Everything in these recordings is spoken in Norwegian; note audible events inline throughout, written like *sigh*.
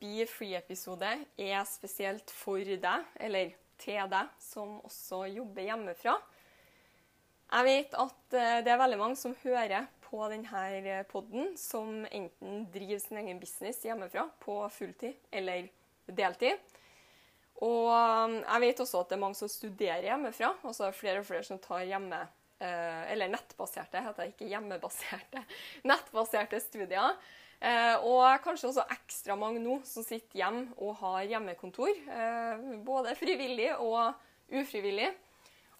Be Free-episode er spesielt for deg, eller til deg, som også jobber hjemmefra. Jeg vet at eh, det er veldig mange som hører på denne podden, som enten driver sin egen business hjemmefra på fulltid eller deltid. Og um, jeg vet også at det er mange som studerer hjemmefra. Og så det flere og flere som tar hjemme eh, Eller nettbaserte, heter det ikke hjemmebaserte. *laughs* Nettbaserte studier. Eh, og kanskje også ekstra mange nå som sitter hjemme og har hjemmekontor. Eh, både frivillig og ufrivillig.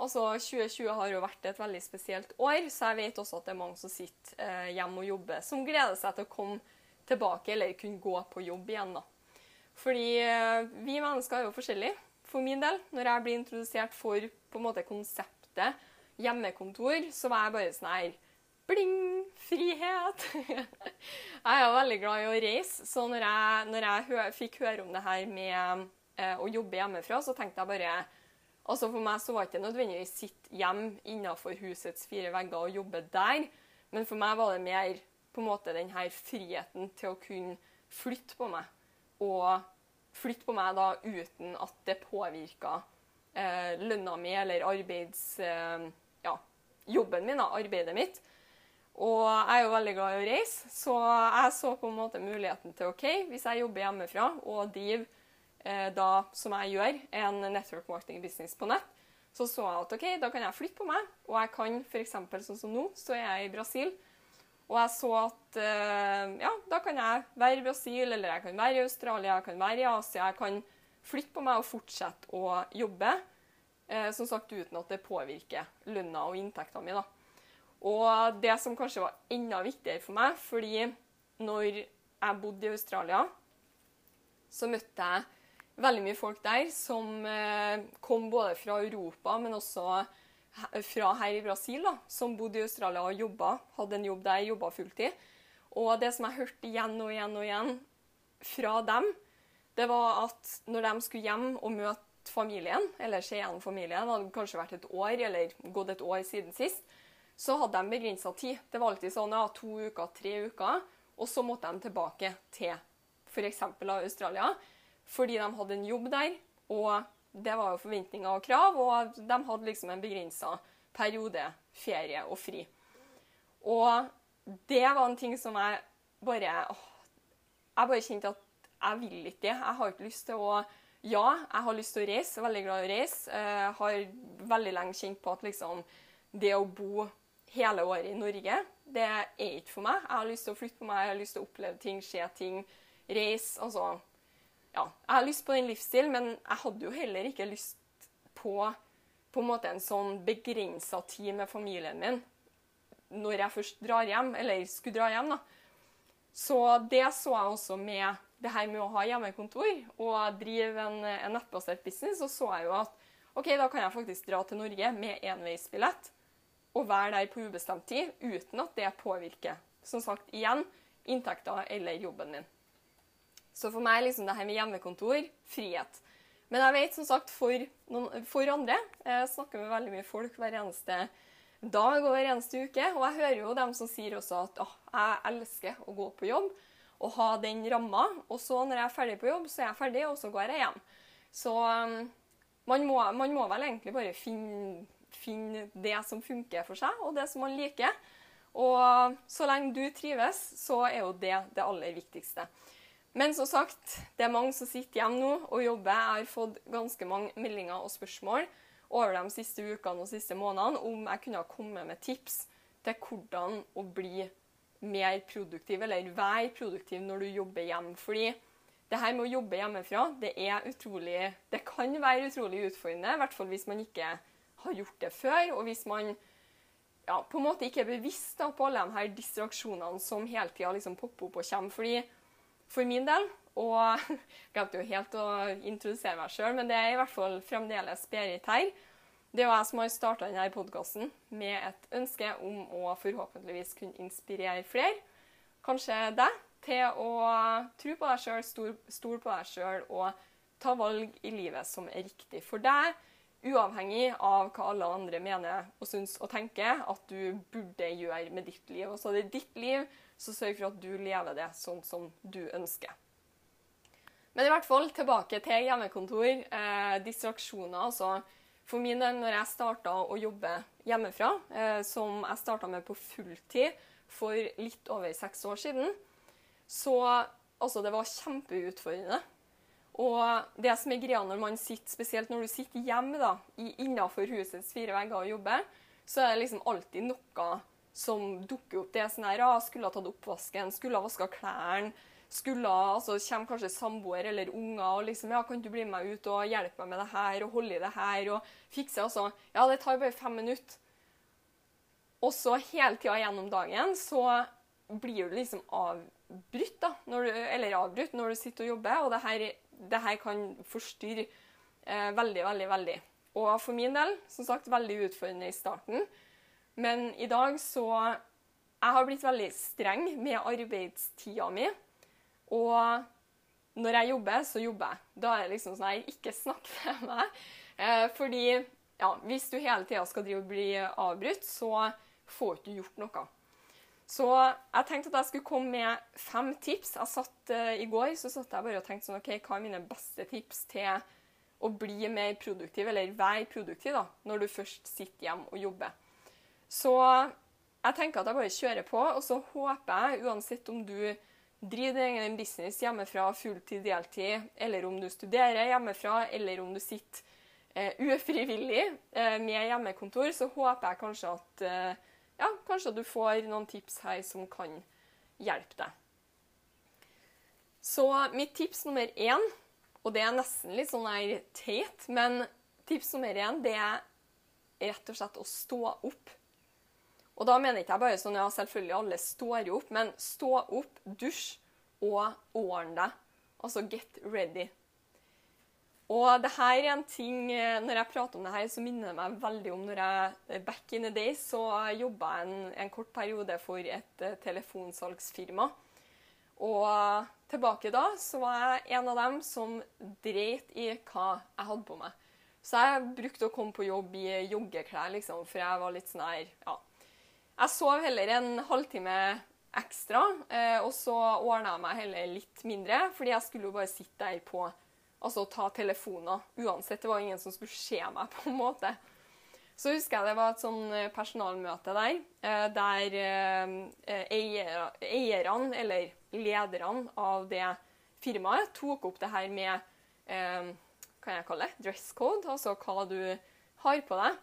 Altså 2020 har jo vært et veldig spesielt år, så jeg vet også at det er mange som sitter eh, hjemme og jobber, som gleder seg til å komme tilbake eller kunne gå på jobb igjen. da. Fordi vi mennesker er jo forskjellige. For min del, når jeg blir introdusert for på en måte konseptet hjemmekontor, så var jeg bare sånn her Bling! Frihet! *laughs* jeg er veldig glad i å reise, så når jeg, når jeg hø fikk høre om det her med eh, å jobbe hjemmefra, så tenkte jeg bare Altså For meg så var det ikke nødvendigvis sitte hjemme innenfor husets fire vegger og jobbe der, men for meg var det mer på en måte den her friheten til å kunne flytte på meg og flytte på meg da uten at det påvirka eh, lønna mi eller arbeids... Eh, ja, jobben min, da, arbeidet mitt. Og jeg er jo veldig glad i å reise, så jeg så på en måte muligheten til OK, hvis jeg jobber hjemmefra og driver eh, da, som jeg gjør, en network marketing business på nett, så så jeg at OK, da kan jeg flytte på meg, og jeg kan f.eks. sånn som nå, så er jeg i Brasil. Og jeg så at eh, ja, da kan jeg være i Brasil, eller jeg kan være i Australia, jeg kan være i Asia. Jeg kan flytte på meg og fortsette å jobbe. Eh, som sagt uten at det påvirker lønna og inntekta mi. da. Og det som kanskje var enda viktigere for meg, fordi når jeg bodde i Australia, så møtte jeg veldig mye folk der som eh, kom både fra Europa, men også fra her i Brasil, da, som bodde i Australia og jobba, hadde en jobb der, jobba fulltid. Og det som jeg hørte igjen og igjen og igjen fra dem, det var at når de skulle hjem og møte familien, eller se igjen familien, det hadde kanskje vært et år eller gått et år siden sist, så hadde de begrensa tid. Det var alltid sånn ja, to uker, tre uker, og så måtte de tilbake til f.eks. Australia, fordi de hadde en jobb der, og det var jo forventninger og krav, og de hadde liksom en begrensa periode ferie og fri. Og det var en ting som jeg bare åh, Jeg bare kjente at jeg vil ikke det. Jeg har ikke lyst til å Ja, jeg har lyst til å reise, veldig glad i å reise. Jeg har veldig lenge kjent på at liksom det å bo hele året i Norge, det er ikke for meg. Jeg har lyst til å flytte på meg, jeg har lyst til å oppleve ting, se ting, reise. Altså Ja, jeg har lyst på den livsstilen, men jeg hadde jo heller ikke lyst på på en måte en sånn begrensa tid med familien min når jeg først drar hjem, eller skulle dra hjem, da. Så det så jeg også med det her med å ha hjemmekontor og drive en, en nettbasert business. Så så jeg jo at OK, da kan jeg faktisk dra til Norge med enveisbillett og være der på ubestemt tid uten at det påvirker, som sagt, igjen, inntekter eller jobben min. Så for meg er liksom det her med hjemmekontor frihet. Men jeg vet som sagt for, noen, for andre Jeg snakker med veldig mye folk hver eneste dag og hver eneste uke. Og jeg hører jo dem som sier også at åh, jeg elsker å gå på jobb og ha den ramma. Og så når jeg er ferdig på jobb, så er jeg ferdig, og så går jeg hjem. Så um, man, må, man må vel egentlig bare finne, finne det som funker for seg, og det som man liker. Og så lenge du trives, så er jo det det aller viktigste. Men som sagt, det er mange som sitter hjemme nå og jobber. Jeg har fått ganske mange meldinger og spørsmål over de siste ukene og siste månedene om jeg kunne ha kommet med tips til hvordan å bli mer produktiv, eller være produktiv når du jobber hjemme. Fordi det her med å jobbe hjemmefra, det er utrolig Det kan være utrolig utfordrende, i hvert fall hvis man ikke har gjort det før, og hvis man ja, på en måte ikke er bevisst da, på alle de her distraksjonene som hele tida liksom popper opp og kommer. Fordi for min del, og jeg *laughs* glemte jo helt å introdusere meg sjøl, men det er i hvert fall fremdeles Berit her. Det er jo jeg som har starta denne podkasten med et ønske om å forhåpentligvis kunne inspirere flere, kanskje deg, til å tro på deg sjøl, stole på deg sjøl og ta valg i livet som er riktig for deg uavhengig av hva alle andre mener og syns og tenker at du burde gjøre med ditt liv. Og så er det ditt liv, så sørg for at du lever det sånn som du ønsker. Men i hvert fall tilbake til hjemmekontor. Eh, distraksjoner. altså For min del, når jeg starta å jobbe hjemmefra, eh, som jeg starta med på fulltid for litt over seks år siden, så altså, det var kjempeutfordrende. Og det som er greia når man sitter, spesielt når du sitter hjemme da, innenfor husets fire vegger og jobber, så er det liksom alltid noe som dukker opp. Det er sånn her, ah, skulle ha tatt oppvasken, skulle ha vaska klærne, skulle ha, altså kommer kanskje samboer eller unger og liksom ja, 'Kan du bli med meg ut og hjelpe meg med det her og holde i det her?' og fikse altså. Ja, det tar bare fem minutter. Og så hele tida gjennom dagen så blir du liksom avbrutt, da, du, eller avbrutt når du sitter og jobber. Og det her det her kan forstyrre eh, veldig, veldig, veldig. Og for min del, som sagt, veldig utfordrende i starten. Men i dag så Jeg har blitt veldig streng med arbeidstida mi. Og når jeg jobber, så jobber jeg. Da er det liksom sånn at jeg ikke snakker *laughs* med meg. Eh, fordi ja, hvis du hele tida skal drive og bli avbrutt, så får du ikke gjort noe. Så jeg tenkte at jeg skulle komme med fem tips. Jeg satt, uh, I går så satt jeg bare og tenkte sånn, ok, hva er mine beste tips til å bli mer produktiv, eller være produktiv, da, når du først sitter hjemme og jobber. Så jeg tenker at jeg bare kjører på, og så håper jeg, uansett om du driver din egen business hjemmefra, fulltid, deltid, eller om du studerer hjemmefra, eller om du sitter uh, ufrivillig uh, med hjemmekontor, så håper jeg kanskje at ja, kanskje du får noen tips her som kan hjelpe deg. Så mitt tips nummer én, og det er nesten litt sånn her teit, men tips nummer én det er rett og slett å stå opp. Og da mener ikke jeg bare sånn ja, selvfølgelig alle står jo opp, men stå opp, dusj og ordne deg. Altså get ready. Og det her er en ting, eh, Når jeg prater om det her, så minner det meg veldig om når jeg eh, back in the days så jobba jeg en, en, kort periode for et uh, telefonsalgsfirma. Og tilbake da så var jeg en av dem som dreit i hva jeg hadde på meg. Så jeg brukte å komme på jobb i joggeklær, liksom, for jeg var litt sånn her Ja. Jeg sov heller en halvtime ekstra, eh, og så ordna jeg meg heller litt mindre, fordi jeg skulle jo bare sitte der på altså ta telefoner. Uansett, det var ingen som skulle se meg, på en måte. Så husker jeg det var et sånn eh, personalmøte der, eh, der eh, eierne, eller lederne av det firmaet, tok opp det her med hva jeg kalle det, dress code, altså hva du har på deg.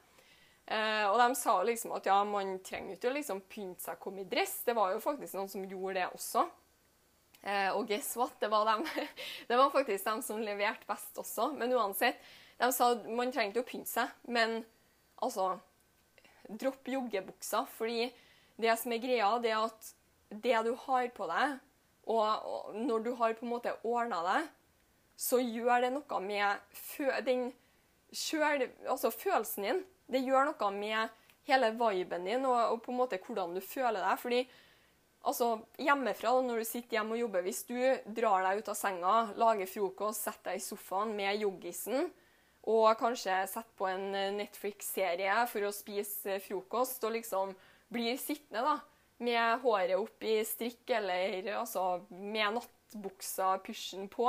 og de sa liksom at ja, man trenger ikke å liksom pynte seg, komme i dress. Det var jo faktisk noen som gjorde det også. Eh, og guess what? Det var, dem. *laughs* det var faktisk dem som leverte best også. Men uansett, de sa at man trengte å pynte seg. Men altså Dropp joggebuksa. Fordi det som er greia, det er at det du har på deg, og, når du har på en måte ordna deg, så gjør det noe med den kjøl, altså følelsen din. Det gjør noe med hele viben din og, og på en måte hvordan du føler deg. fordi Altså hjemmefra, når du sitter hjemme og jobber, hvis du drar deg ut av senga, lager frokost, setter deg i sofaen med joggisen og kanskje setter på en eh, Netflix-serie for å spise frokost, og liksom blir sittende da, med håret opp i strikk eller altså, med nattbuksa, pysjen på,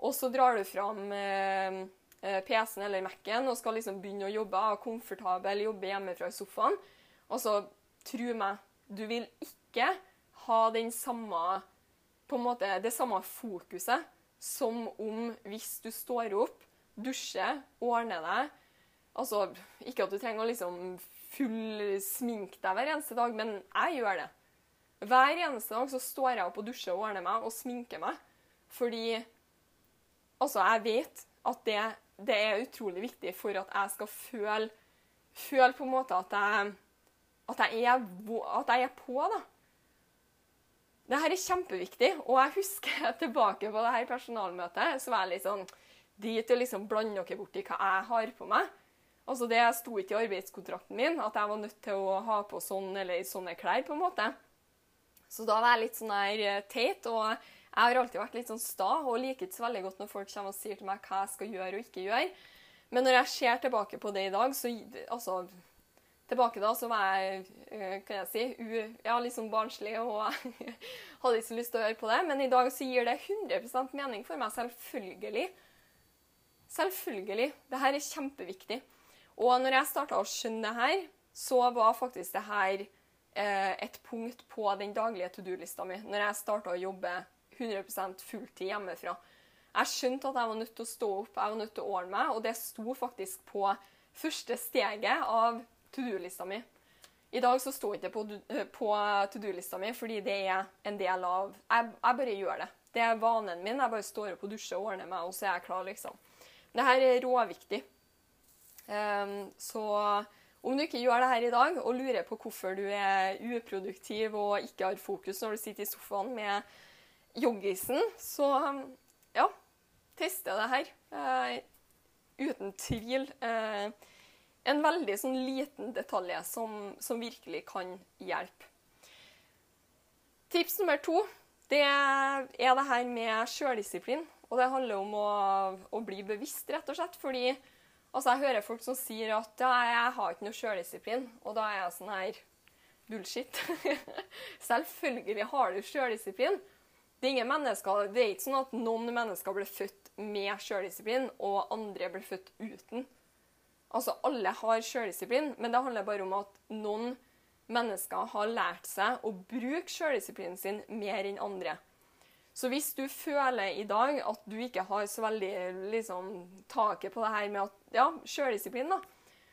og så drar du fram eh, eh PC-en eller Mac-en og skal liksom begynne å jobbe, komfortabel, jobbe hjemmefra i sofaen, altså, tro meg, du vil ikke ha den samme på en måte, det samme fokuset som om hvis du står opp, dusjer, ordner deg Altså, ikke at du trenger å liksom fullsminke deg hver eneste dag, men jeg gjør det. Hver eneste dag så står jeg opp og dusjer og ordner meg og sminker meg. Fordi altså, jeg vet at det, det er utrolig viktig for at jeg skal føle, føle på en måte at jeg, at jeg, er, at jeg er på, da. Det her er kjempeviktig, og jeg husker *laughs* tilbake på det her personalmøtet, så var jeg litt sånn dit å liksom blande dere borti hva jeg har på meg. Altså Det sto ikke i arbeidskontrakten min at jeg var nødt til å ha på sånn eller sånne klær. på en måte. Så da var jeg litt sånn her eh, teit. Og jeg har alltid vært litt sånn sta og liker ikke så veldig godt når folk kommer og sier til meg hva jeg skal gjøre og ikke gjøre. Men når jeg ser tilbake på det i dag, så altså Tilbake da så var jeg eh, kan jeg si, ja, litt sånn barnslig og *laughs* hadde ikke så lyst til å høre på det. Men i dag så gir det 100% mening for meg. Selvfølgelig. Selvfølgelig. Det her er kjempeviktig. Og når jeg starta å skjønne det her, så var faktisk det her eh, et punkt på den daglige to do-lista mi når jeg starta å jobbe 100% fulltid hjemmefra. Jeg skjønte at jeg var nødt til å stå opp, jeg var nødt til å ordne meg, og det sto faktisk på første steget av to do-lista mi. I dag så det ikke på, eh, på to do-lista mi fordi det er en del av jeg, jeg, bare gjør det. Det er vanen min. Jeg bare står opp og dusjer og ordner meg, og så er jeg klar, liksom. Det her er råviktig. Um, så om du ikke gjør det her i dag og lurer på hvorfor du er uproduktiv og ikke har fokus når du sitter i sofaen med joggisen, så ja, teste det her. Uh, uten tvil. Uh, en veldig sånn liten detalj som, som, virkelig kan hjelpe. Tips nummer to det er det her med sjøldisiplin. Og det handler om å, å bli bevisst, rett og slett. fordi Altså, Jeg hører folk som sier at ja, jeg har ikke noe sjøldisiplin. Og da er jeg sånn her bullshit. *laughs* Selvfølgelig har du sjøldisiplin. Det er, det er ikke sånn at noen mennesker blir født med sjøldisiplin, og andre blir født uten. Altså, Alle har sjøldisiplin, men det handler bare om at noen mennesker har lært seg å bruke sjøldisiplinen sin mer enn andre. Så hvis du føler i dag at du ikke har så veldig liksom, taket på det her med at ja, sjøldisiplin,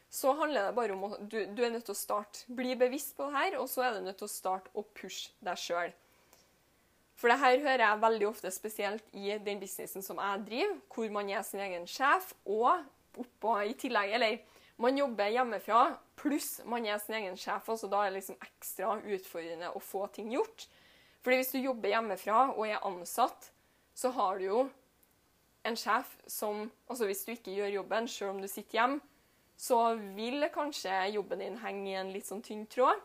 så handler det bare om at du, du, er nødt til å starte. Bli bevisst på det her, og så er du nødt til å starte å pushe deg sjøl. For det her hører jeg veldig ofte, spesielt i den businessen som jeg driver, hvor man er sin egen sjef, og oppå i tillegg Eller man jobber hjemmefra, pluss man er sin egen sjef, altså da er det liksom ekstra utfordrende å få ting gjort. Fordi hvis du jobber hjemmefra og er ansatt, så har du jo en sjef som Altså hvis du ikke gjør jobben, sjøl om du sitter hjemme, så vil kanskje jobben din henge i en litt sånn tynn tråd.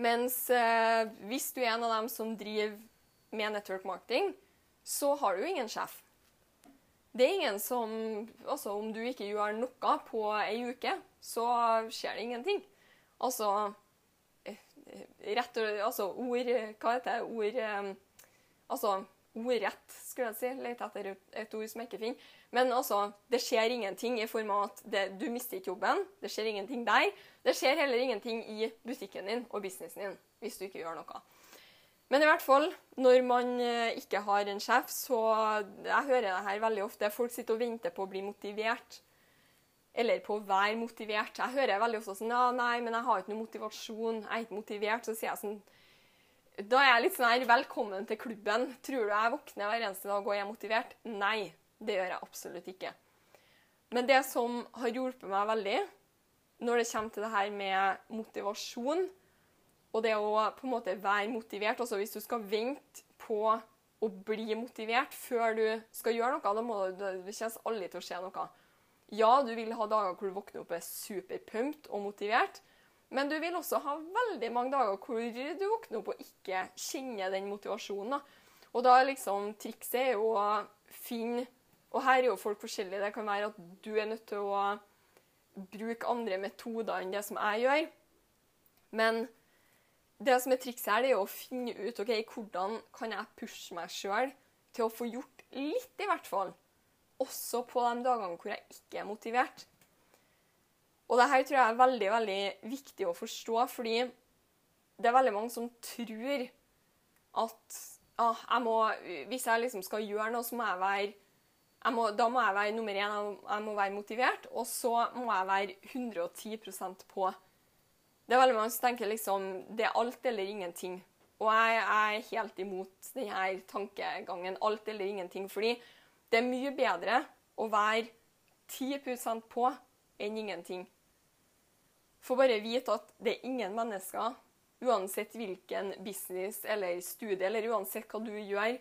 Mens eh, hvis du er en av dem som driver med network marketing, så har du jo ingen sjef. Det er ingen som Altså, om du ikke gjør noe på ei uke, så skjer det ingenting. Altså rett Altså ord Hva heter det? Ord um, Altså ordrett, skulle jeg si. Lete etter et ord som jeg ikke finner. Men altså, det skjer ingenting i form av at det, du mister ikke jobben. Det skjer ingenting der. Det skjer heller ingenting i butikken din og businessen din hvis du ikke gjør noe. Men i hvert fall, når man eh, ikke har en sjef, så Jeg hører det her veldig ofte. Folk sitter og venter på å bli motivert eller på å være motivert. Jeg hører veldig ofte sånn ja, 'Nei, men jeg har ikke noe motivasjon. Jeg er ikke motivert.' Så sier jeg sånn Da er jeg litt sånn her 'Velkommen til klubben. Tror du jeg våkner hver eneste dag og er motivert?' Nei, det gjør jeg absolutt ikke. Men det som har hjulpet meg veldig når det kommer til det her med motivasjon, og det å på en måte være motivert Altså hvis du skal vente på å bli motivert før du skal gjøre noe, da må det, det kommer aldri til å skje noe. Ja, du vil ha dager hvor du våkner opp er superpumped og motivert. Men du vil også ha veldig mange dager hvor du våkner opp og ikke kjenner den motivasjonen. Da. Og da er liksom trikset er jo å finne Og her er jo folk forskjellige. Det kan være at du er nødt til å bruke andre metoder enn det som jeg gjør. Men det som er trikset her, det er å finne ut ok, hvordan kan jeg pushe meg sjøl til å få gjort litt, i hvert fall også på de dagene hvor jeg ikke er motivert. Og det her tror jeg er veldig veldig viktig å forstå, fordi det er veldig mange som tror at ah, jeg må, hvis jeg liksom skal gjøre noe, så må jeg være jeg må, Da må jeg være nummer én, jeg må være motivert, og så må jeg være 110% på. Det er veldig mange som tenker liksom det er alt eller ingenting. Og jeg, er helt imot denne tankegangen alt eller ingenting. Fordi det er mye bedre å være 10% på enn ingenting. For bare vite at det er ingen mennesker, uansett hvilken business eller studie eller uansett hva du gjør,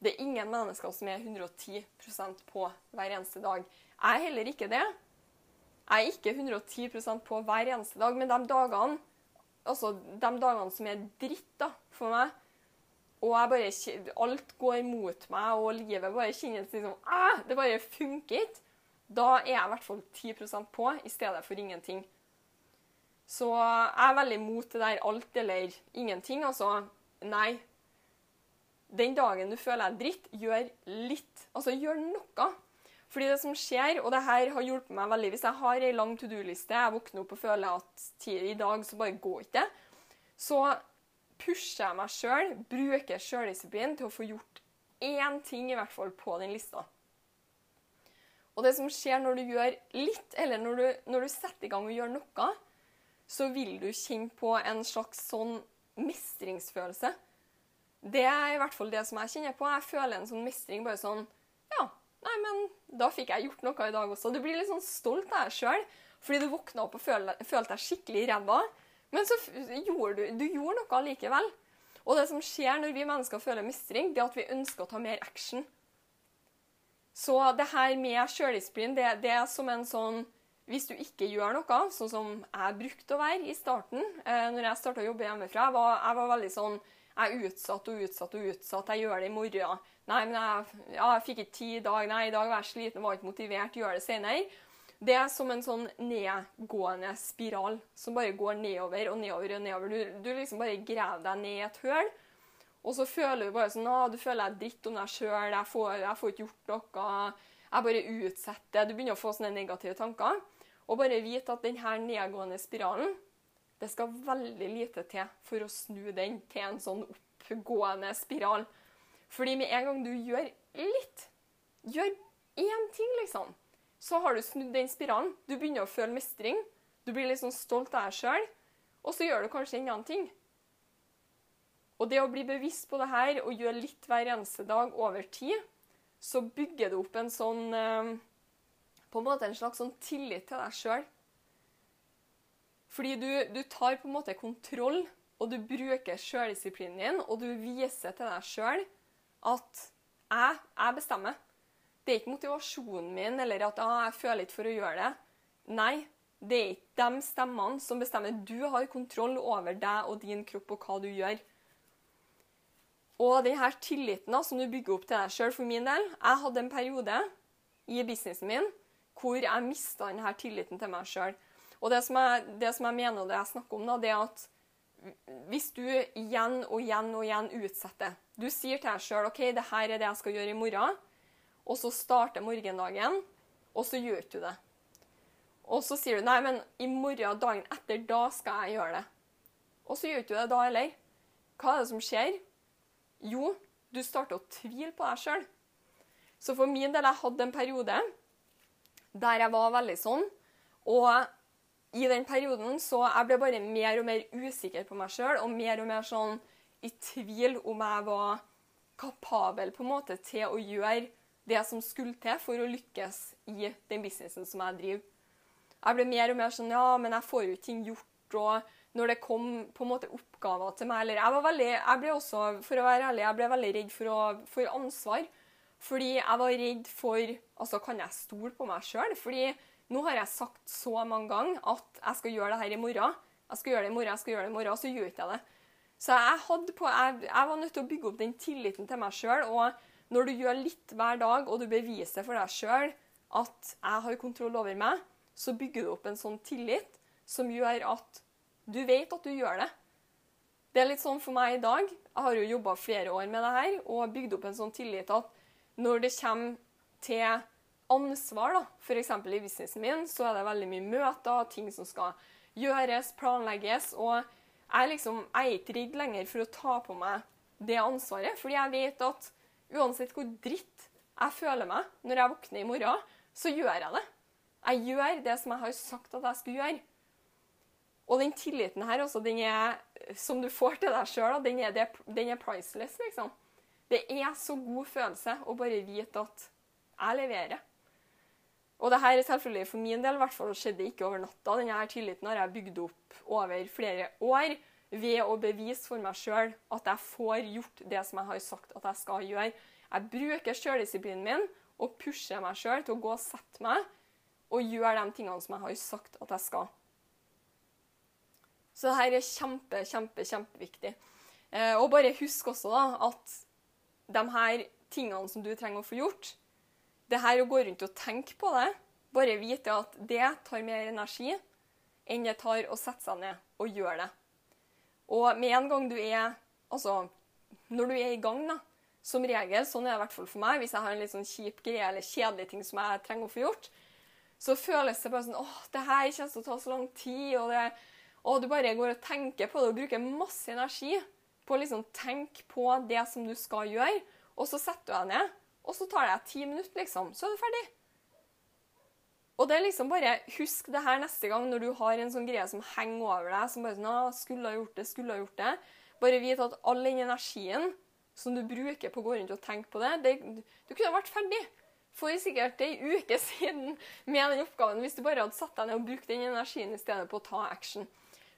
det er ingen mennesker som er 110% på hver eneste dag. Jeg er heller ikke det. Jeg er ikke 110% på hver eneste dag, men de dagene, altså de dagene som er dritt da, for meg, og bare, alt går mot meg, og livet bare kjennes liksom Det bare funker ikke. Da er jeg i hvert fall 10% på i stedet for ingenting. Så jeg er veldig imot det der alt eller ingenting. Altså, nei. Den dagen du føler deg dritt, gjør litt. Altså, gjør noe. Fordi det som skjer, og det her har hjulpet meg veldig Hvis jeg har ei lang to do-liste, jeg våkner opp og føler at i dag så bare går ikke det, så pusher jeg meg sjøl, bruker sjøldisiplin til å få gjort én ting i hvert fall på den lista. Og det som skjer når du gjør litt, eller når du, når du setter i gang og gjør noe, så vil du kjenne på en slags sånn mestringsfølelse. Det er i hvert fall det som jeg kjenner på. Jeg føler en sånn mestring bare sånn nei, men da fikk jeg gjort noe i dag også. Du blir litt sånn stolt av deg sjøl fordi du våkna opp og følte deg skikkelig ræva. Men så gjorde du, du gjorde noe likevel. Og det som skjer når vi mennesker føler mistring, det er at vi ønsker å ta mer action. Så det her med sjøldisiplin, det, det, er som en sånn Hvis du ikke gjør noe, sånn som jeg brukte å være i starten, eh, når jeg starta å jobbe hjemmefra, jeg var, jeg var veldig sånn jeg er utsatt og utsatt og utsatt. Jeg gjør det i morgen. Nei, men jeg, ja, jeg fikk ikke tid i dag. Nei, i dag var jeg sliten, var ikke motivert. Gjør det senere. Det er som en sånn nedgående spiral som bare går nedover og nedover. og nedover. Du, du liksom bare graver deg ned i et høl, og så føler du bare sånn ah, du føler deg dritt om deg sjøl. Jeg, jeg, får ikke gjort noe. Jeg bare utsetter. Du begynner å få sånne negative tanker. Og bare vite at denne nedgående spiralen det skal veldig lite til for å snu den til en sånn oppgående spiral. Fordi med en gang du gjør litt, gjør én ting, liksom, så har du snudd den spiralen. Du begynner å føle mestring. Du blir litt sånn stolt av deg sjøl. Og så gjør du kanskje en annen ting. Og det å bli bevisst på det her og gjøre litt hver eneste dag over tid, så bygger det opp en sånn eh, På en måte en slags sånn tillit til deg sjøl. Fordi du, du, tar på en måte kontroll, og du bruker sjøldisiplinen din, og du viser til deg sjøl at jeg, jeg, bestemmer. Det er ikke motivasjonen min eller at ah, jeg føler ikke for å gjøre det. Nei, det er ikke de stemmene som bestemmer. Du har kontroll over deg og din kropp og hva du gjør. Og denne tilliten da, som du bygger opp til deg sjøl, for min del Jeg hadde en periode i businessen min hvor jeg mista denne tilliten til meg sjøl. Og det som, jeg, det som, jeg, mener og det jeg snakker om, da, det er at hvis du igjen og igjen og igjen utsetter Du sier til deg sjøl OK, det her er det jeg skal gjøre i morgen. Og så starter morgendagen, og så gjør du det. Og så sier du nei, men i morgen, dagen etter, da skal jeg gjøre det. Og så gjør du det da heller. Hva er det som skjer? Jo, du starter å tvile på deg sjøl. Så for min del, jeg hadde en periode der jeg var veldig sånn. Og i den perioden så jeg ble bare mer og mer usikker på meg sjøl og mer og mer sånn i tvil om jeg var kapabel på en måte til å gjøre det som skulle til for å lykkes i den businessen som jeg driver. Jeg ble mer og mer sånn Ja, men jeg får jo ting gjort. Og når det kom på en måte oppgaver til meg eller Jeg var veldig, jeg ble også, for å være ærlig, jeg ble veldig redd for, å, for ansvar. Fordi jeg var redd for Altså, kan jeg stole på meg sjøl? Fordi nå har jeg sagt så mange ganger at jeg skal gjøre det her i morgen. Jeg skal gjøre det i morgen, jeg skal gjøre det i morgen, og så gjør ikke jeg det. Så jeg, på, jeg, jeg, var nødt til å bygge opp den tilliten til meg sjøl. Og når du gjør litt hver dag, og du beviser for deg sjøl at jeg har kontroll over meg, så bygger du opp en sånn tillit som gjør at du vet at du gjør det. Det er litt sånn for meg i dag. Jeg har jo jobba flere år med det her og bygd opp en sånn tillit at når det kommer til ansvar, da, f.eks. i businessen min, så er det veldig mye møter, ting som skal gjøres, planlegges. Og jeg, liksom, jeg er ikke redd lenger for å ta på meg det ansvaret, fordi jeg vet at uansett hvor dritt jeg føler meg når jeg våkner i morgen, så gjør jeg det. Jeg gjør det som jeg har sagt at jeg skulle gjøre. Og den tilliten her, også, den er, som du får til deg sjøl, den, den er priceless, liksom. Det er så god følelse å bare vite at jeg leverer. Og det her er selvfølgelig for min del i hvert fall skjedde ikke over natta. Denne her tilliten har jeg bygd opp over flere år ved å bevise for meg sjøl at jeg får gjort det som jeg har sagt at jeg skal gjøre. Jeg bruker sjøldisiplinen min og pusher meg sjøl til å gå og sette meg og gjøre de tingene som jeg har sagt at jeg skal. Så det her er kjempe, kjempe, kjempeviktig. Eh, og bare husk også da, at de her tingene som du trenger å få gjort, det her å gå rundt og tenke på det, bare vite at det tar mer energi enn det tar å sette seg ned og gjøre det. Og med en gang du er Altså, når du er i gang, da, som regel, sånn er det i hvert fall for meg, hvis jeg har en litt sånn kjip greie eller kjedelig ting som jeg trenger å få gjort, så føles det bare sånn åh, det her kommer til å ta så lang tid, og, det, og du bare går og tenker på det og bruker masse energi på å liksom tenke på det som du skal gjøre, og så setter du deg ned, og så tar det ti minutter, liksom, så er du ferdig. Og det er liksom bare, Husk det her neste gang når du har en sånn greie som henger over deg. som bare sånn, skulle ha gjort det, skulle ha gjort det. Bare vit at all den energien som du bruker på å gå rundt og tenke på det, det Du kunne vært ferdig for sikkert ei uke *laughs* siden med den oppgaven hvis du bare hadde satt deg ned og brukt den energien i stedet på å ta action.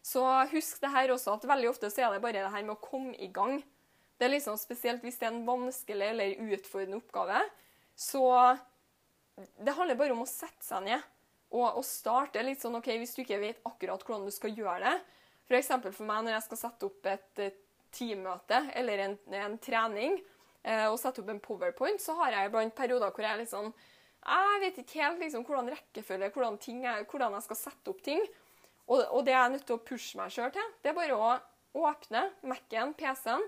Så husk det her også, at veldig ofte så er det bare det her med å komme i gang. Det er liksom Spesielt hvis det er en vanskelig eller utfordrende oppgave. Så det handler bare om å sette seg ned og, og starte litt sånn OK, hvis du ikke vet akkurat hvordan du skal gjøre det. F.eks. For, for meg når jeg skal sette opp et eh, teammøte eller en, en trening eh, og sette opp en powerpoint, så har jeg iblant perioder hvor jeg er litt sånn Jeg vet ikke helt liksom, hvordan rekkefølge, hvordan, er, hvordan jeg skal sette opp ting. Og, og det jeg er nødt til å pushe meg sjøl til, det er bare å åpne Mac-en, PC-en,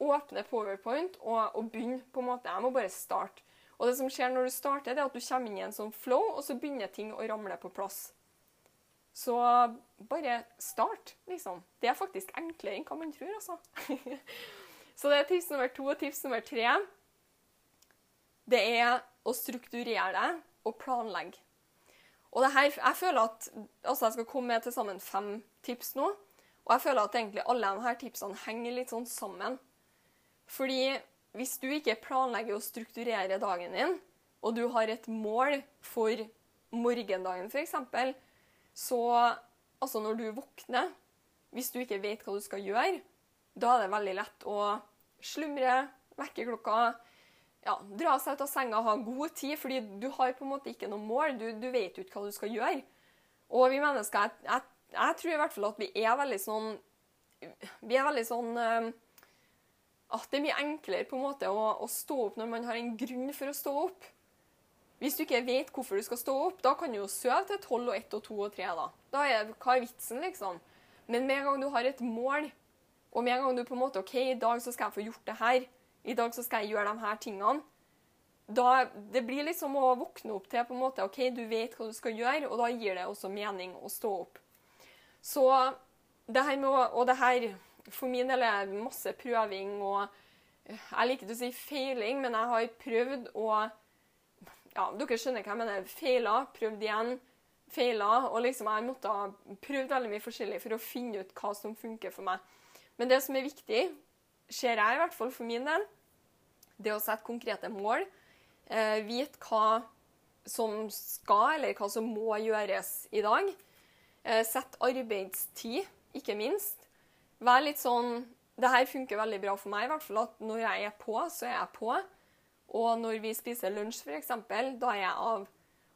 åpne powerpoint og, og begynne på en måte. Jeg må bare starte. Og det som skjer når du starter, det er at du kommer inn i en sånn flow, og så begynner ting å ramle på plass. Så bare start, liksom. Det er faktisk enklere enn hva man tror, altså. *laughs* så det er tips nummer to. Og tips nummer tre det er å strukturere deg og planlegge. Og det her, jeg føler at altså jeg skal komme med til sammen fem tips nå. Og jeg føler at egentlig alle de her tipsene henger litt sånn sammen. Fordi hvis du ikke planlegger å strukturere dagen din, og du har et mål for morgendagen f.eks., så altså når du våkner, hvis du ikke vet hva du skal gjøre, da er det veldig lett å slumre, vekke klokka, ja, dra seg ut av senga ha god tid, fordi du har på en måte ikke noe mål. Du, du vet jo ikke hva du skal gjøre. Og vi mennesker, jeg, jeg, jeg, tror i hvert fall at vi er veldig sånn Vi er veldig sånn uh, at det er mye enklere på en måte å, å, stå opp når man har en grunn for å stå opp. Hvis du ikke vet hvorfor du skal stå opp, da kan du jo sove til tolv og ett og to og tre. Da Da er hva er vitsen, liksom? Men med en gang du har et mål, og med en gang du på en måte OK, i dag så skal jeg få gjort det her, i dag så skal jeg gjøre de her tingene da, Det blir liksom å våkne opp til på en måte, OK, du vet hva du skal gjøre, og da gir det også mening å stå opp. Så det her med å Og det her for min del er det masse prøving og Jeg liker ikke å si feiling, men jeg har prøvd å ja, Dere skjønner hva jeg mener. Feila, prøvd igjen, feila. Og liksom jeg måtte ha prøvd veldig mye forskjellig for å finne ut hva som funker for meg. Men det som er viktig, ser jeg i hvert fall for min del, det å sette konkrete mål. Eh, vite hva som skal, eller hva som må gjøres i dag. Eh, sett arbeidstid, ikke minst. Vær litt sånn Det her funker veldig bra for meg, i hvert fall. At når jeg er på, så er jeg på. Og når vi spiser lunsj, f.eks., da er jeg av.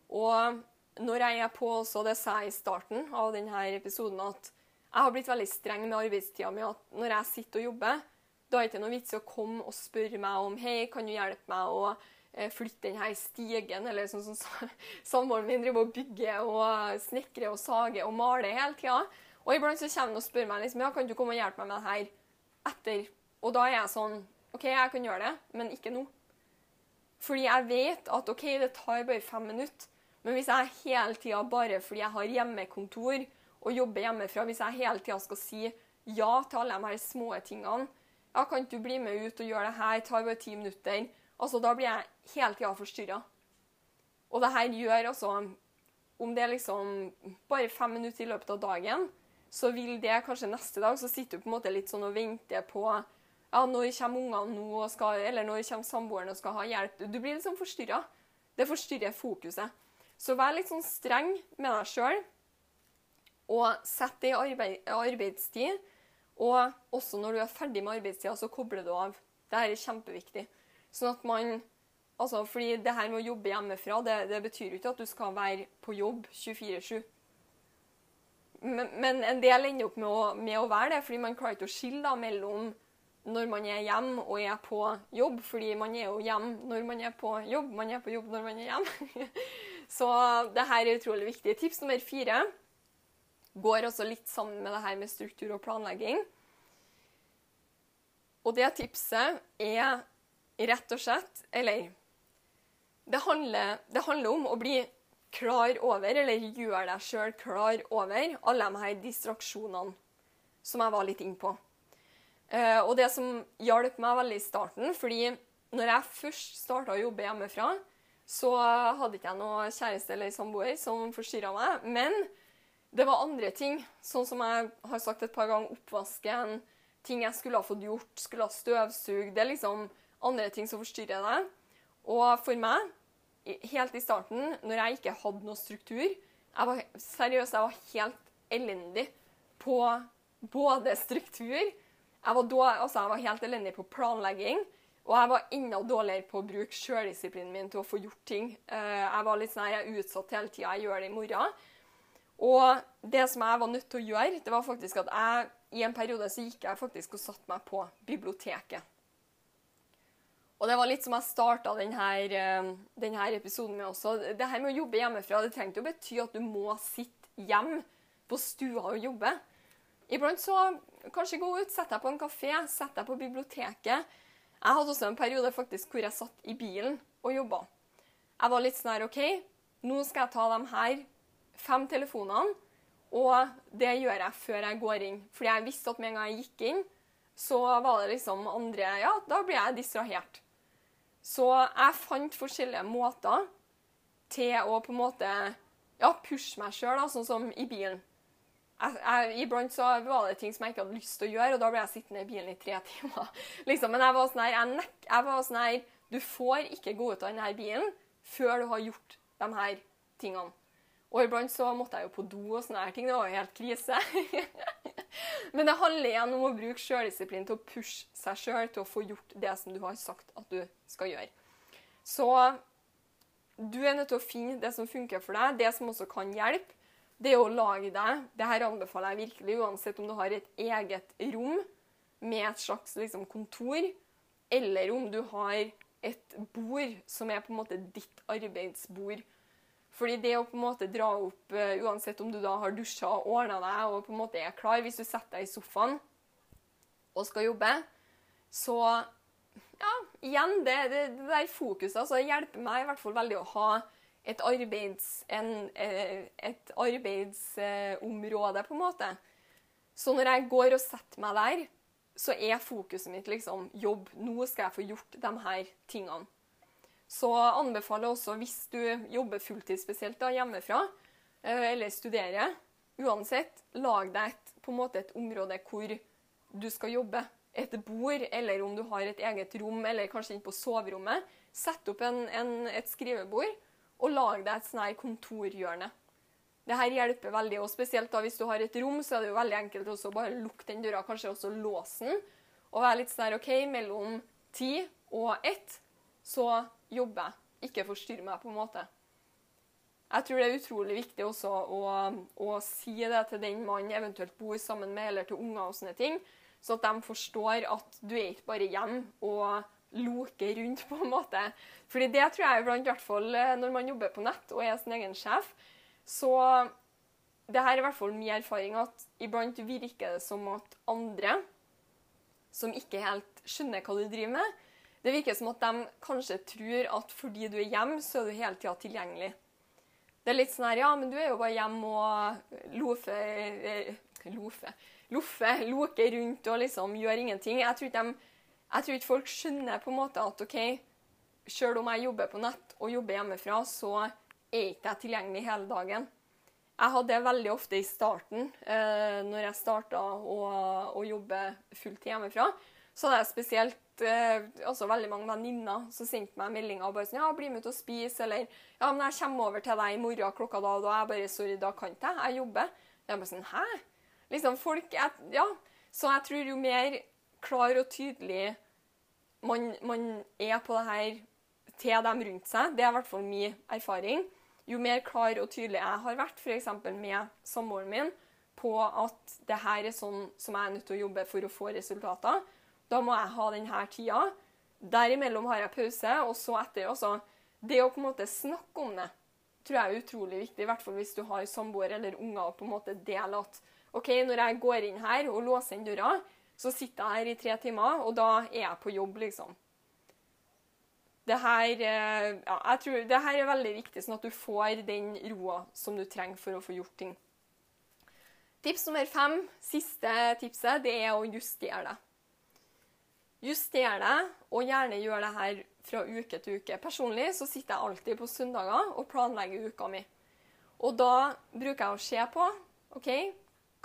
Og når jeg er på også, det sa jeg i starten av denne episoden, at jeg har blitt veldig streng med arbeidstida mi. At når jeg sitter og jobber, da er det ikke noe vits i å komme og spørre meg om Hei, kan du hjelpe meg å eh, flytte denne stigen? Eller sånn som *laughs* samboeren min driver og bygger og snekrer og sager og maler hele tida. Og iblant så kommer han og spør meg liksom, ja, kan du komme og hjelpe meg med det her etter. Og da er jeg sånn OK, jeg kan gjøre det, men ikke nå. Fordi jeg vet at OK, det tar bare fem minutter. Men hvis jeg hele tida bare fordi jeg har hjemmekontor og jobber hjemmefra, hvis jeg hele tida skal si ja til alle de her små tingene Ja, kan du bli med ut og gjøre det her? Tar bare ti minutter. Altså, Da blir jeg hele tida forstyrra. Og det her gjør altså Om det er liksom bare fem minutter i løpet av dagen, så vil det kanskje neste dag så sitter du på en måte litt sånn og venter på ja, når kommer ungene nå, og skal, eller når kommer samboeren og skal ha hjelp. Du blir litt sånn forstyrra. Det forstyrrer fokuset. Så vær litt sånn streng med deg sjøl, og sett det i arbeid, arbeidstid. Og også når du er ferdig med arbeidstida, så kobler du av. Dette er kjempeviktig. Sånn at man Altså, fordi det her med å jobbe hjemmefra, det, det betyr jo ikke at du skal være på jobb 24-7. Men, en del ender opp med å, med å, være det, fordi man klarer ikke å skille mellom når man er hjemme og er på jobb. Fordi man er jo hjemme når man er på jobb, man er på jobb når man er hjemme. *laughs* Så det her er utrolig viktig. Tips nummer fire går også litt sammen med det her med struktur og planlegging. Og det tipset er rett og slett Eller det handler, det handler om å bli klar over, eller gjør deg sjøl klar over, alle de her distraksjonene som jeg var litt inne på. Uh, og det som hjalp meg veldig i starten, fordi når jeg først starta å jobbe hjemmefra, så hadde ikke jeg noe kjæreste eller samboer som forstyrra meg. Men det var andre ting, sånn som jeg har sagt et par ganger, oppvasken, ting jeg skulle ha fått gjort, skulle ha støvsugd. Det er liksom andre ting som forstyrrer deg. Og for meg, helt i starten, når jeg ikke hadde noe struktur jeg var, Seriøst, jeg var helt elendig på både struktur jeg var, dårlig, altså jeg var helt elendig på planlegging. Og jeg var enda dårligere på å bruke sjøldisiplinen min til å få gjort ting. Eh, jeg var litt sånn, jeg er utsatt hele tida. Jeg gjør det i morgen. Og det som jeg var nødt til å gjøre, det var faktisk at jeg i en periode så gikk jeg faktisk og satte meg på biblioteket. Og det var litt som jeg starta denne, eh, denne, episoden med også. Det her med å jobbe hjemmefra det trengte jo bety at du må sitte hjemme på stua og jobbe. Iblant så kanskje gå ut, sett deg på en kafé, sett deg på biblioteket. Jeg hadde også en periode faktisk hvor jeg satt i bilen og jobba. Jeg var litt sånn her OK, nå skal jeg ta de her fem telefonene, og det gjør jeg før jeg går inn. Fordi jeg visste at med en gang jeg gikk inn, så var det liksom andre Ja, da blir jeg distrahert. Så jeg fant forskjellige måter til å på en måte ja, pushe meg sjøl, sånn som i bilen. Iblant så var det ting som jeg ikke hadde lyst til å gjøre, og da ble jeg sittende i bilen i tre *laughs* timer. Liksom. Men jeg var sånn her, jeg, jeg var sånn her Du får ikke gå ut av denne bilen før du har gjort de her tingene. Og iblant så måtte jeg jo på do og sånne her ting. Det var jo helt krise. *laughs* Men det handler igjen om å bruke sjøldisiplin til å pushe seg sjøl til å få gjort det som du har sagt at du skal gjøre. Så du er nødt til å finne det som funker for deg. Det som også kan hjelpe, det å lage deg Det her anbefaler jeg virkelig, uansett om du har et eget rom med et slags liksom, kontor, eller om du har et bord som er på en måte ditt arbeidsbord. Fordi det å på en måte dra opp, uh, uansett om du da har dusja og ordna deg og på en måte er klar, hvis du setter deg i sofaen og skal jobbe, så ja, igjen, det, det, det der fokuset altså, hjelper meg i hvert fall veldig å ha et arbeids, en, eh, arbeidsområde, på en måte. Så når jeg går og setter meg der, så er fokuset mitt liksom jobb. Nå skal jeg få gjort de her tingene. Så anbefaler jeg også, hvis du jobber fulltid spesielt da, hjemmefra, eh, eller studerer, uansett, lag deg et, på en måte et område hvor du skal jobbe. Et bord, eller om du har et eget rom, eller kanskje inn på soverommet. Sett opp en, en, et skrivebord, og lag deg et sånn kontorhjørne. Dette hjelper veldig, og spesielt da hvis du har et rom, så er det jo veldig enkelt også bare lukke den døra, kanskje også låsen, og være litt sånn OK, mellom ti og ett så jobber jeg. Ikke forstyrr meg, på en måte. Jeg tror det er utrolig viktig også å, å si det til den man eventuelt bor sammen med, eller til unger og sånne ting, så at de forstår at du er ikke bare hjemme og loker rundt, på en måte. Fordi det tror jeg iblant, i hvert fall eh, når man jobber på nett og er sin egen sjef, så det her er i hvert fall min erfaring at iblant virker det som at andre som ikke helt skjønner hva du driver med, det virker som at de kanskje tror at fordi du er hjemme, så er du hele tida tilgjengelig. Det er litt sånn her Ja, men du er jo bare hjemme og lofe eh, Lofe Loffe, loker rundt og liksom gjør ingenting. Jeg tror, de, jeg tror ikke folk skjønner på en måte at OK, sjøl om jeg jobber på nett og jobber hjemmefra, så er ikke jeg tilgjengelig hele dagen. Jeg hadde det veldig ofte i starten, eh, når jeg starta å, å jobbe fulltid hjemmefra. Så hadde jeg spesielt eh, altså veldig mange venninner som sendte meg meldinger og bare sånn 'Ja, bli med ut og spise', eller 'Ja, men jeg kommer over til deg i morgen klokka da og da.' Jeg bare 'Sorry, da kan ikke jeg. Jeg jobber'. Jeg bare sånn 'Hæ?' Liksom, folk jeg, Ja. Så jeg tror jo mer klar og tydelig man, man er på det her til dem rundt seg, det er i hvert fall min erfaring, jo mer klar og tydelig jeg har vært, f.eks. med samboeren min, på at det her er sånn som jeg er nødt til å jobbe for å få resultater, da må jeg ha denne tida. Derimellom har jeg pause, og så etter. Også. Det å på en måte snakke om det tror jeg er utrolig viktig, i hvert fall hvis du har samboer eller unger på en måte dele at OK, når jeg går inn her og låser inn døra, så sitter jeg her i tre timer, og da er jeg på jobb, liksom. Det her, eh, ja, jeg tror, det her er veldig viktig, sånn at du får den roa som du trenger for å få gjort ting. Tips nummer fem, siste tipset, det er å justere det. Justere det, og gjerne gjør det her fra uke til uke. Personlig så sitter jeg alltid på søndager og planlegger uka mi. Og da bruker jeg å se på OK,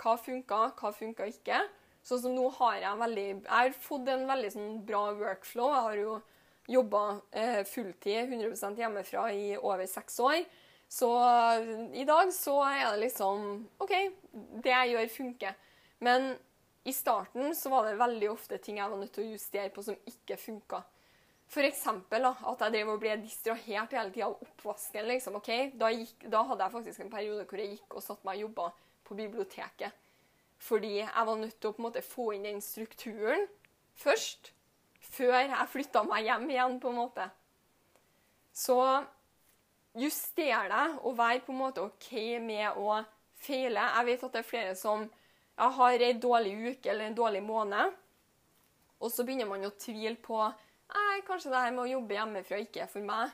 hva funka, hva funka ikke. Sånn som nå har jeg veldig Jeg har fått en veldig sånn bra workflow. Jeg har jo jobba eh, fulltid 100% hjemmefra i over seks år. Så i dag så er det liksom OK, det jeg gjør, funker. Men i starten så var det veldig ofte ting jeg var nødt til å justere på som ikke funka. F.eks. at jeg drev og ble distrahert hele tida av oppvasken. liksom, Okay, Da, gikk, da, hadde jeg faktisk en periode hvor jeg gikk og satte meg og jobba på biblioteket. Fordi jeg var nødt til å måte få inn den strukturen først. Før jeg flytta meg hjem igjen, på en måte. Så juster deg og vær på en måte OK med å feile. Jeg vet at det er flere som jeg har ei dårlig uke eller en dårlig måned, og så begynner man å tvile på Nei, kanskje det her med å jobbe hjemmefra ikke er for meg.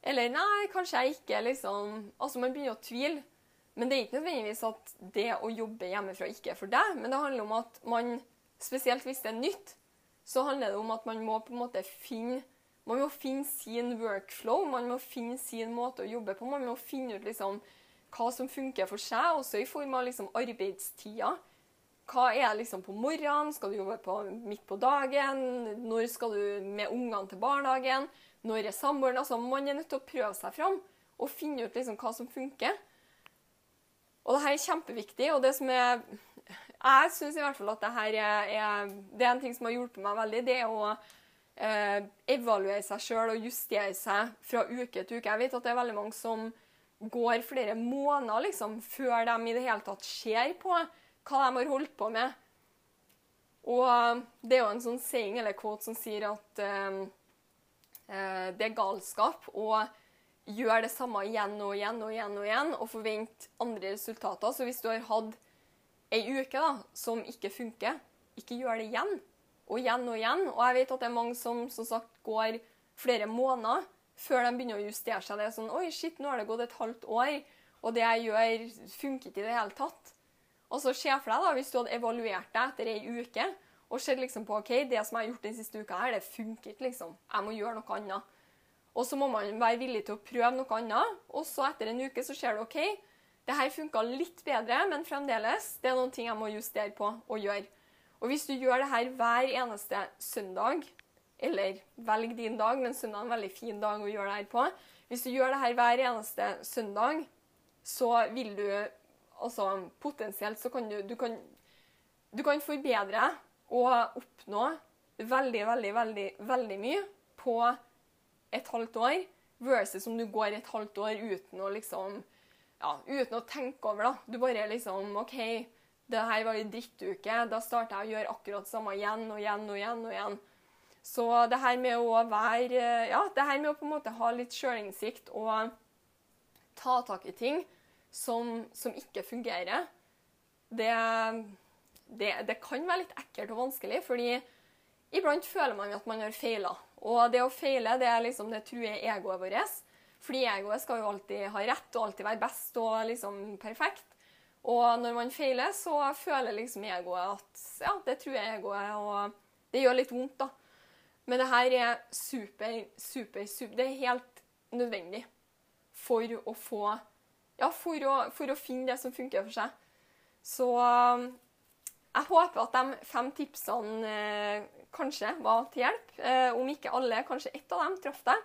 Eller nei, kanskje jeg ikke liksom Altså, man begynner å tvile. Men det er ikke nødvendigvis at det å jobbe hjemmefra ikke er for deg. Men det handler om at man, spesielt hvis det er nytt, så handler det om at man må på en måte finne man må finne sin workflow, man må finne sin måte å jobbe på. Man må finne ut liksom hva som funker for seg, også i form av liksom arbeidstida. Hva er det liksom på morgenen? Skal du jobbe på, midt på dagen? Når skal du med ungene til barnehagen? Når er samboeren? Altså, man er nødt til å prøve seg fram og finne ut liksom hva som funker. Og dette er kjempeviktig. og det som er Jeg syns i hvert fall at det er, er, det er en ting som har hjulpet meg veldig. Det er å eh, evaluere seg sjøl og justere seg fra uke til uke. Jeg vet at det er veldig mange som går flere måneder liksom, før de i det hele tatt ser på hva de har holdt på med. Og det er jo en sånn saying eller quote som sier at eh, det er galskap å gjøre det samme igjen og igjen og igjen og igjen og forvente andre resultater. Så hvis du har hatt ei uke da, som ikke funker, ikke gjør det igjen og igjen og igjen. Og jeg vet at det er mange som som sagt går flere måneder før de begynner å justere seg. Det er sånn Oi, shit, nå har det gått et halvt år, og det jeg gjør, funker ikke i det hele tatt. Og så se for deg, da, hvis du hadde evaluert deg etter ei uke og sett liksom på OK, det som jeg har gjort den siste uka, her, det funker ikke, liksom. Jeg må gjøre noe annet. Og så må man være villig til å prøve noe annet, og så etter en uke så ser du OK, det her funka litt bedre, men fremdeles, det er noen ting jeg må justere på og gjøre. Og hvis du gjør det her hver eneste søndag, eller velg din dag, men søndag er en veldig fin dag å gjøre det her på. Hvis du gjør det her hver eneste søndag, så vil du altså potensielt så kan du, du kan, du kan forbedre og oppnå veldig, veldig, veldig, veldig mye på et halvt år, versus om du går et halvt år uten å liksom ja, uten å tenke over det. Du bare liksom OK, det her var ei drittuke. Da starter jeg å gjøre akkurat det samme igjen og igjen og igjen. og igjen. Så det her med å være Ja, det her med å på en måte ha litt sjølinnsikt og ta tak i ting som, som ikke fungerer, det, det, det, kan være litt ekkelt og vanskelig, fordi iblant føler man at man har feila. Og det å feile, det, liksom, det truer egoet vårt. Fordi egoet skal jo alltid ha rett og alltid være best og liksom perfekt. Og når man feiler, så føler liksom egoet at ja, det truer egoet, og det gjør litt vondt, da. Men det her er super, super, super Det er helt nødvendig for å få ja, for, å, for å finne det som funker for seg. Så eh, jeg håper at de fem tipsene eh, kanskje var til hjelp. Eh, om ikke alle, kanskje ett av dem traff deg.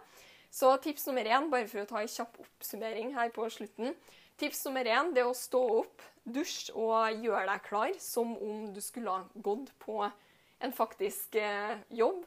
Så tips nummer én, bare for å ta en kjapp oppsummering her på slutten. Tips nummer én det er å stå opp, dusje og gjøre deg klar som om du skulle ha gått på en faktisk eh, jobb.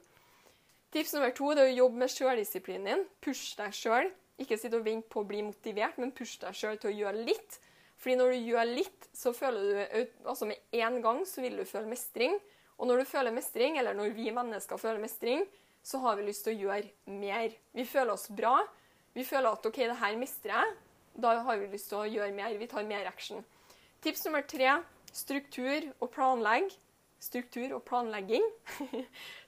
Tips nummer to det er å jobbe med sjøldisiplinen din. Push deg sjøl. Ikke sitte og vente på å bli motivert, men push deg sjøl til å gjøre litt. Fordi når du gjør litt, så føler du altså med en gang så vil du føle mestring. Og når du føler mestring, eller når vi mennesker føler mestring, så har vi lyst til å gjøre mer. Vi føler oss bra. Vi føler at OK, det her mestrer jeg. Da har vi lyst til å gjøre mer. Vi tar mer action. Tips nummer tre struktur og planlegg. Struktur og planlegging. *laughs*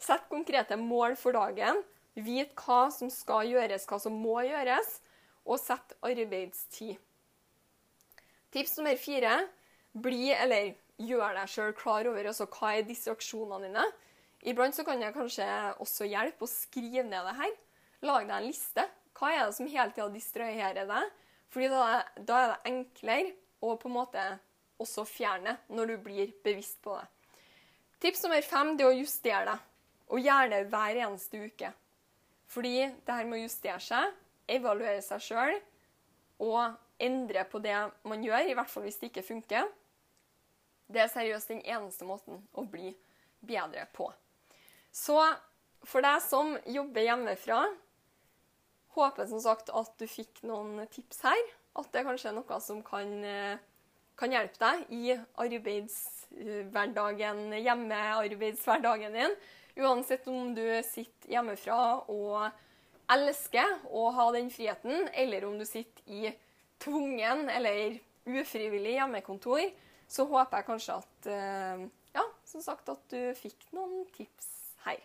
Sett konkrete mål for dagen. Vit hva som skal gjøres, hva som må gjøres. Og sett arbeidstid. Tips nummer fire bli, eller gjør deg sjøl klar over altså, hva er distraksjonene dine. Iblant så kan jeg kanskje også hjelpe å skrive ned det her. Lag deg en liste. Hva er det som hele tida distraherer deg? Fordi da, da, er det enklere å på en måte også fjerne når du blir bevisst på det. Tips nummer fem det er å justere deg. Og gjøre det hver eneste uke. Fordi det her med å justere seg, evaluere seg sjøl og endre på det man gjør, i hvert fall hvis det ikke funker. Det er seriøst den eneste måten å bli bedre på. Så for deg som jobber hjemmefra, håper som sagt at du fikk noen tips her. At det kanskje er noe som kan, eh, kan hjelpe deg i arbeidshverdagen, hjemmearbeidshverdagen din. Uansett om du sitter hjemmefra og elsker å ha den friheten, eller om du sitter i tvungen eller ufrivillig hjemmekontor, så håper jeg kanskje at eh, ja, som sagt at du fikk noen tips her.